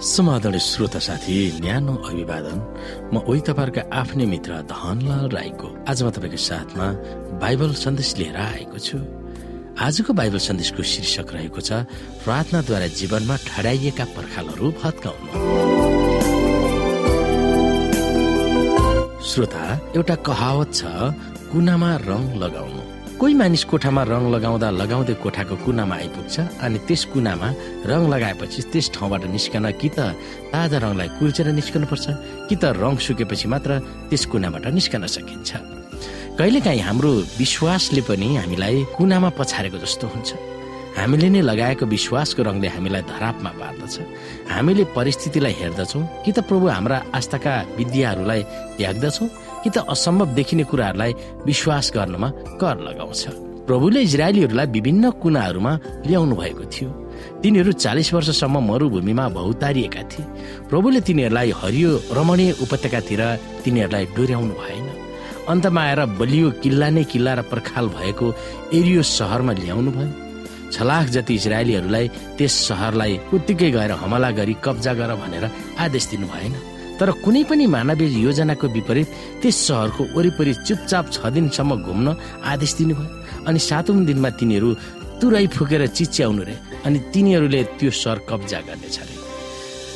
समादरणीय श्रोता साथी न्यानो अभिवादन। म उही तपाईँहरूका आफ्नै मित्र धनलाल राईको आज म तपाईँको साथमा बाइबल सन्देश लिएर आएको छु। आजको बाइबल सन्देशको शीर्षक रहेको छ प्रार्थनाद्वारा जीवनमा ठडाइएका पर्खालहरू भत्काउनु। श्रोता एउटा कहावत छ कुनामा रङ लगाउनु। कोही मानिस कोठामा रङ लगाउँदा लगाउँदै कोठाको कुनामा आइपुग्छ अनि त्यस कुनामा रङ लगाएपछि त्यस ठाउँबाट निस्कन कि त ताजा रङलाई कुल्चेर निस्कनु पर्छ कि त रङ सुकेपछि मात्र त्यस कुनाबाट निस्कन सकिन्छ। कहिलेकाहीँ हाम्रो विश्वासले पनि हामीलाई कुनामा पछारेको जस्तो हुन्छ। हामीले नै लगाएको विश्वासको रङले हामीलाई धरापमा पार्दछ। हामीले परिस्थितिलाई हेर्दछौँ कि त प्रभु हाम्रा आस्थाका विद्याहरूलाई त्याग्दछौँ कि त असम्भव देखिने कुराहरूलाई विश्वास गर्नमा कर लगाउँछ। प्रभुले इजरायलीहरूलाई विभिन्न कुनाहरूमा ल्याउनु भएको थियो। तिनीहरू चालिस वर्षसम्म मरुभूमिमा भौतारिएका थिए। प्रभुले तिनीहरूलाई हरियो रमणीय उपत्यकातिर तिनीहरूलाई डोर्याउनु भएन। अन्तमा आएर बलियो किल्ला नै किल्ला र पर्खाल भएको एरियो सहरमा ल्याउनु भयो। छलाख जति इजरायलीहरूलाई त्यस सहरलाई उत्तिकै गएर हमला गरी कब्जा गर भनेर आदेश दिनु भएन। तर कुनै पनि मानवीय योजनाको विपरीत त्यस सहरको वरिपरि चुपचाप छ दिनसम्म घुम्न आदेश दिनुभयो अनि सातौं दिनमा तिनीहरू तुरै फुकेर चिच्याउनु रे अनि तिनीहरूले त्यो सहर कब्जा गर्नेछ रे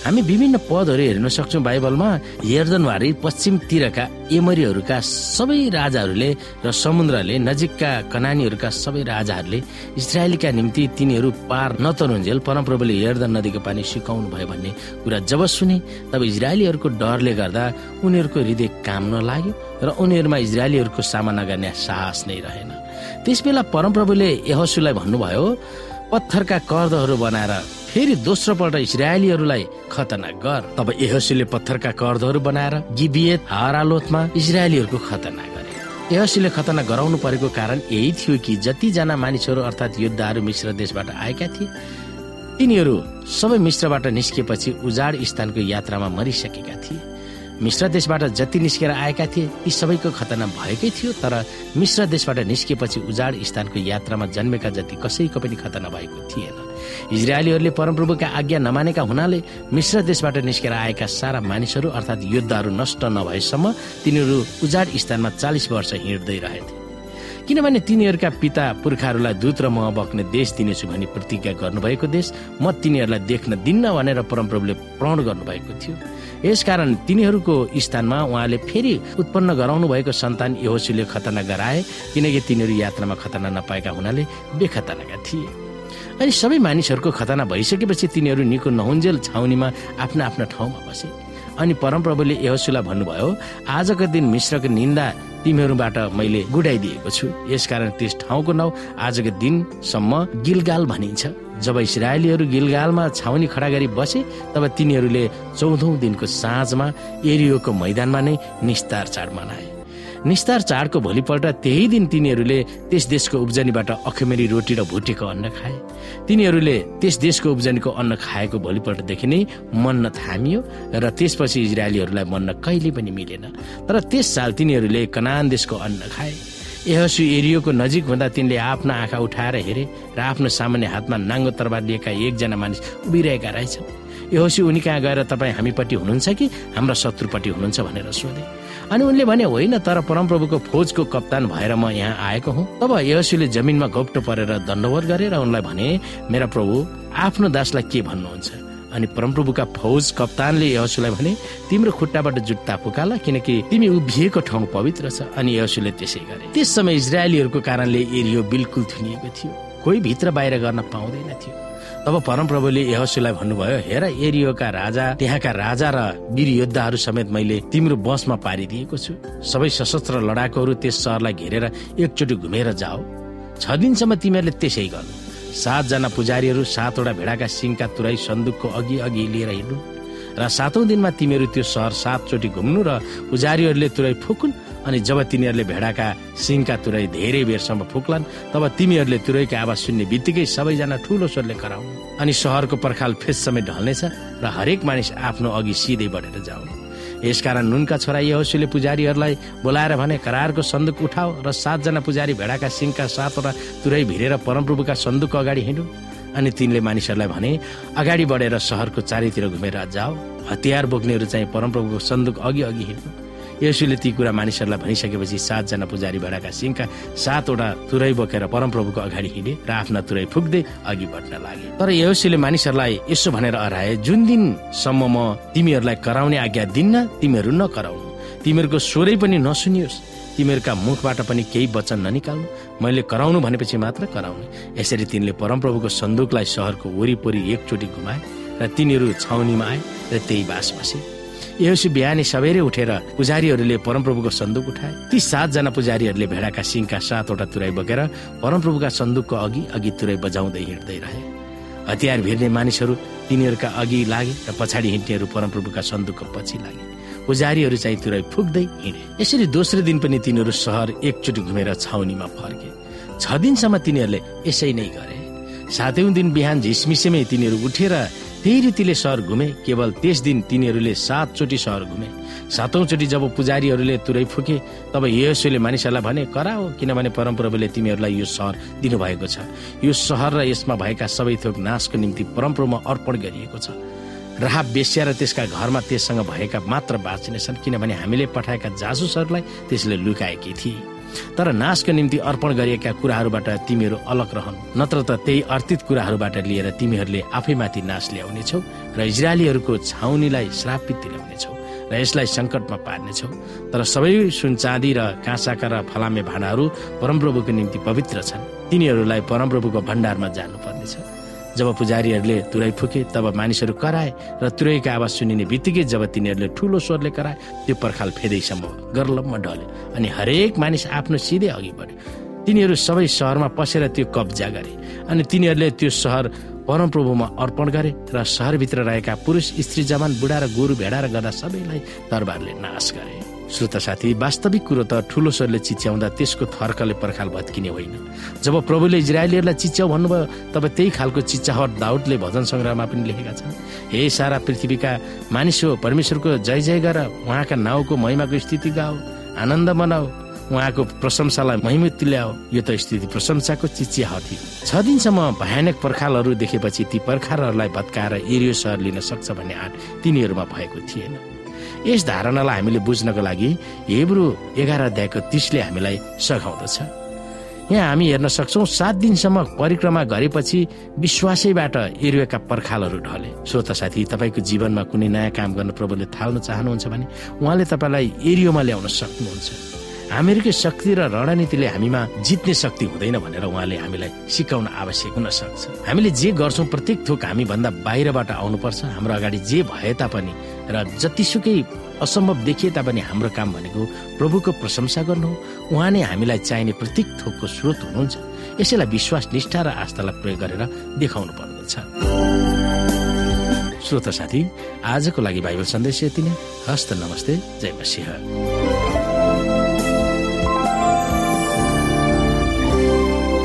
हामी विभिन्न पदहरू हेर्न सक्छौँ बाइबलमा। हेर्दनवारी पश्चिमतिरका एमरीहरूका सबै राजाहरूले र समुद्रले नजिकका कनानीहरूका सबै राजाहरूले इजरायलीका निम्ति तिनीहरू पार नतरुन्जेल परमप्रभुले हेर्दन नदीको पानी सिकाउनु भयो भन्ने कुरा जब सुने तब इजरायलीहरूको डरले गर्दा उनीहरूको हृदय काम नलाग्यो र उनीहरूमा इजरायलीहरूको सामना गर्ने साहस नै रहेन। त्यसबेला परमप्रभुले यहसुलाई भन्नुभयो पत्थरका कर्दहरू बनाएर फेरि दोस्रो पल्ट इजरायलीहरूलाई खतना गर। तब एहसीले पत्थरका कर्दहरू बनाएर गिबियत हारालोथमा इजरायलीहरूको खतना गरे। एहसीले खतना गराउनु परेको कारण यही थियो कि जतिजना मानिसहरू अर्थात् योद्धाहरू मिश्र देशबाट आएका थिए तिनीहरू सबै मिश्रबाट निस्किएपछि उजाड स्थानको यात्रामा मरिसकेका थिए। मिश्र देशबाट जति निस्केर आएका थिए ती सबैको खतना भएकै थियो तर मिश्र देशबाट निस्किएपछि उजाड स्थानको यात्रामा जन्मेका जति कसैको पनि खतना भएको थिएन। इजरायलीहरूले परमप्रभुका आज्ञा नमानेका हुनाले मिश्र देशबाट निस्केर आएका सारा मानिसहरू अर्थात् योद्धाहरू नष्ट नभएसम्म तिनीहरू उजाड स्थानमा चालिस वर्ष हिँड्दै रहेथे। किनभने तिनीहरूका पिता पुर्खाहरूलाई दुध र मह बग्ने देश दिनेछु भनी प्रतिज्ञा गर्नुभएको देश म तिनीहरूलाई देख्न दिन्न भनेर परमप्रभुले प्रण गर्नुभएको थियो। यसकारण तिनीहरूको स्थानमा उहाँले फेरि उत्पन्न गराउनु भएको सन्तान यहोसीले खतना गराए किनकि तिनीहरू यात्रामा खतना नपाएका हुनाले बेखतनाका थिए। अनि सबै मानिसहरूको खतना भइसकेपछि तिनीहरू निको नहुन्जेल छाउनीमा आफ्ना आफ्ना ठाउँमा बसे। अनि परमप्रभुले यहोसुलाई भन्नुभयो आजको दिन मिश्रको निन्दा तिमीहरूबाट मैले गुडाइदिएको छु। यसकारण त्यस ठाउँको नाउँ आजको दिनसम्म गिलगाल भनिन्छ। जब इसरायलीहरू गिलगालमा छाउनी खडा गरी बसे तब तिनीहरूले चौधौँ दिनको साँझमा एरियोको मैदानमा नै निस्तार चाड मनाए। निस्तार चाडको भोलिपल्ट त्यही दिन तिनीहरूले त्यस देशको उब्जनीबाट अखमेरी रोटी र भुटेको अन्न खाए। तिनीहरूले त्यस देशको उब्जनीको अन्न खाएको भोलिपल्टदेखि नै मन्न थामियो र त्यसपछि इजरायलीहरूलाई मन्न कहिले पनि मिलेन। तर त्यस साल तिनीहरूले कनान देशको अन्न खाए। यहसु एरियोको नजिक हुँदा तिनले आफ्ना आँखा उठाएर हेरे र आफ्नो सामान्य हातमा नाङ्गो तरबार लिएका एकजना मानिस उभिरहेका रहेछन्। यहोसी उनी कहाँ गएर तपाईँ हामीपट्टि हुनुहुन्छ कि? हाम्रा शत्रुपट्टि हुनुहुन्छ भनेर सोधे। अनि उनले भने होइन तर परमप्रभुको फौजको कप्तान भएर म यहाँ आएको हुँ। तब यहोसीले जमिनमा घोप्टो परेर दण्डवत गरे र उनलाई भने मेरा प्रभु आफ्नो दासलाई के भन्नुहुन्छ? अनि परमप्रभुका फौज कप्तानले यहोसुलाई भने तिम्रो खुट्टाबाट जुत्ता फुकाला किनकि तिमी उभिएको ठाउँ पवित्र छ। अनि यहोसुले त्यसै गरे। त्यस समय इजरायलीहरूको कारणले एरियो बिल्कुल थुनिएको थियो। कोही भित्र बाहिर गर्न पाउँदैन थियो। तब परमप्रभुले यहोसुलाई भन्नुभयो हेर एरियोका राजा त्यहाँका राजा र वीर योद्धाहरू समेत मैले तिम्रो बसमा पारिदिएको छु। सबै सशस्त्र लडाकुहरू त्यस सहरलाई घेरेर एकचोटि घुमेर जाओ। छ दिनसम्म तिमीहरूले त्यसै गर्नु। सातजना पुजारीहरू सातवटा भेडाका सिङका तुराई सन्दुकको अघि अघि लिएर हिँड्नु। र सातौं दिनमा तिमीहरू त्यो सहर सातचोटि घुम्नु र पुजारीहरूले तुराई फुकुन् अनि जब तिनीहरूले भेडाका सिङका तुरै धेरै बेरसम्म फुक्लान् तब तिमीहरूले तुरैको आवाज सुन्ने बित्तिकै सबैजना ठुलो स्वरले कराउनु। अनि सहरको पर्खाल समेत ढल्नेछ र हरेक मानिस आफ्नो अघि सिधै बढेर जाउनु। यसकारण नुनका छोरा यहोसुले पुजारीहरूलाई बोलाएर भने करारको सन्दुक उठाओ र सातजना पुजारी भेडाका सिङका सातवटा तुरै भिरेर परमप्रभुका सन्दुकको अगाडि हिँडु। अनि तिनले मानिसहरूलाई भने अगाडि बढेर सहरको चारैतिर घुमेर जाओ। हतियार बोक्नेहरू चाहिँ परमप्रभुको सन्दुक अघि अघि हिँड्नु। यसुले ती कुरा मानिसहरूलाई भनिसकेपछि सातजना पुजारी भेडाका सिंहका सातवटा तुरै बोकेर परमप्रभुको अगाडि हिँडे र आफ्ना तुरै फुक्दै अघि बढ्न लागे। तर यसुले मानिसहरूलाई यसो भनेर हराए जुन दिनसम्म म तिमीहरूलाई कराउने आज्ञा दिन्न तिमीहरू नकराउनु। तिमीहरूको स्वरै पनि नसुनियोस्। तिमीहरूका मुखबाट पनि केही वचन ननिकाल्नु। मैले कराउनु भनेपछि मात्र कराउनु। यसरी तिनले परमप्रभुको सन्दुकलाई सहरको वरिपरि एकचोटि घुमाए र तिनीहरू छाउनीमा आए र त्यही बास बसे। यसो बिहानै सबेरै उठेर पुजारीहरूले परमप्रभुको सन्दुक उठाए। ती सातजना पुजारीहरूले भेडाका सिंहका सातवटा तुराई बोकेर परमप्रभुका सन्दुकको अघि अघि तुराई बजाउँदै हिँड्दै रहे। हतियार भिर्ने मानिसहरू तिनीहरूका अघि लागे र पछाडि हिँड्नेहरू परमप्रभुका सन्दुकको पछि लागे। पुजारीहरू चाहिँ तुरै फुक्दै हिँडे। यसरी दोस्रो दिन पनि तिनीहरू सहर एकचोटि घुमेर छाउनीमा फर्के। छ दिनसम्म तिनीहरूले यसै नै गरे। सातौं दिन बिहान झिसमिसेमै तिनीहरू उठेर त्यही रीतिले सहर घुमे केवल त्यस दिन तिनीहरूले सातचोटि सहर घुमे। सातौंचोटि जब पुजारीहरूले तुरै फुके तब यसोले मानिसहरूलाई भने कराओ किनभने परमप्रभुले तिमीहरूलाई यो सहर दिनुभएको छ। यो सहर र यसमा भएका सबै थोक नाशको निम्ति परमप्रभुमा अर्पण गरिएको छ। राह बेस्या र त्यसका घरमा त्यससँग भएका मात्र बाँचिनेछन् किनभने हामीले पठाएका जासुसहरूलाई त्यसले लुकाएकी थिए। तर नाशको निम्ति अर्पण गरिएका कुराहरूबाट तिमीहरू अलग रहनु नत्र त त्यही अर्थित कुराहरूबाट लिएर तिमीहरूले आफैमाथि नाश ल्याउनेछौ र इजरायलीहरूको छाउनीलाई श्रापित दिलाउनेछौ र यसलाई सङ्कटमा पार्नेछौ। तर सबै सुन चाँदी र काँसाका र फलामे भाँडाहरू परमप्रभुको निम्ति पवित्र छन्। तिनीहरूलाई परमप्रभुको भण्डारमा जानुपर्नेछ। जब पुजारीहरूले तुरै फुके तब मानिसहरू कराए र तुरैको आवाज सुनिने बित्तिकै जब तिनीहरूले ठुलो स्वरले कराए त्यो पर्खाल फेदैसम्म गर्लममा ढले अनि हरेक मानिस आफ्नो सिधै अघि बढ्यो। तिनीहरू सबै सहरमा पसेर त्यो कब्जा गरे अनि तिनीहरूले त्यो सहर परमप्रभुमा अर्पण गरे र सहरभित्र रहेका पुरुष स्त्री जवान बुढा र गोरु भेडा र गर्दा सबैलाई दरबारले नाश गरे। श्रोता साथी वास्तविक कुरो त ठुलो स्वरले चिच्याउँदा त्यसको थर्कले पर्खाल भत्किने होइन। जब प्रभुले इजरायलीहरूलाई चिच्याउ भन्नुभयो तब त्यही खालको चिच्चाहट दाउदले भजन सङ्ग्रहमा पनि लेखेका छन्। हे सारा पृथ्वीका मानिस हो परमेश्वरको जय जय गर उहाँका नाउँको महिमाको स्थिति गाओ आनन्द मनाऊ उहाँको प्रशंसालाई महिमित तुल्याओ यो त स्थिति प्रशंसाको चिचिया थियो छ दिनसम्म भयानक पर्खालहरू देखेपछि ती पर्खालहरूलाई भत्काएर एरियो सहर लिन सक्छ भन्ने आँट तिनीहरूमा भएको थिएन। यस धारणालाई हामीले बुझ्नको लागि हेब्रु एघार अध्यायको तिसले हामीलाई सघाउँदछ। यहाँ हामी हेर्न सक्छौँ सात दिनसम्म परिक्रमा गरेपछि विश्वासैबाट एरियोका पर्खालहरू ढले। श्रोता साथी तपाईँको जीवनमा कुनै नयाँ काम गर्न प्रभुले थाल्न चाहनुहुन्छ भने उहाँले तपाईँलाई एरियोमा ल्याउन सक्नुहुन्छ। हामीहरूकै शक्ति र रणनीतिले हामीमा जित्ने शक्ति हुँदैन भनेर उहाँले हामीलाई सिकाउन आवश्यक हुन सक्छ। हामीले जे गर्छौँ प्रत्येक थोक हामी भन्दा बाहिरबाट आउनुपर्छ। हाम्रो अगाडि जे भए तापनि र जतिसुकै असम्भव देखिए तापनि हाम्रो काम भनेको प्रभुको प्रशंसा गर्नु उहाँ नै हामीलाई चाहिने प्रत्येक थोकको स्रोत हुनुहुन्छ। यसैलाई विश्वास निष्ठा र आस्थालाई प्रयोग गरेर देखाउनु पर्दछ। श्रोत साथी आजको लागि बाइबल सन्देश यति नै। हस्त नमस्ते। जय मसिंह।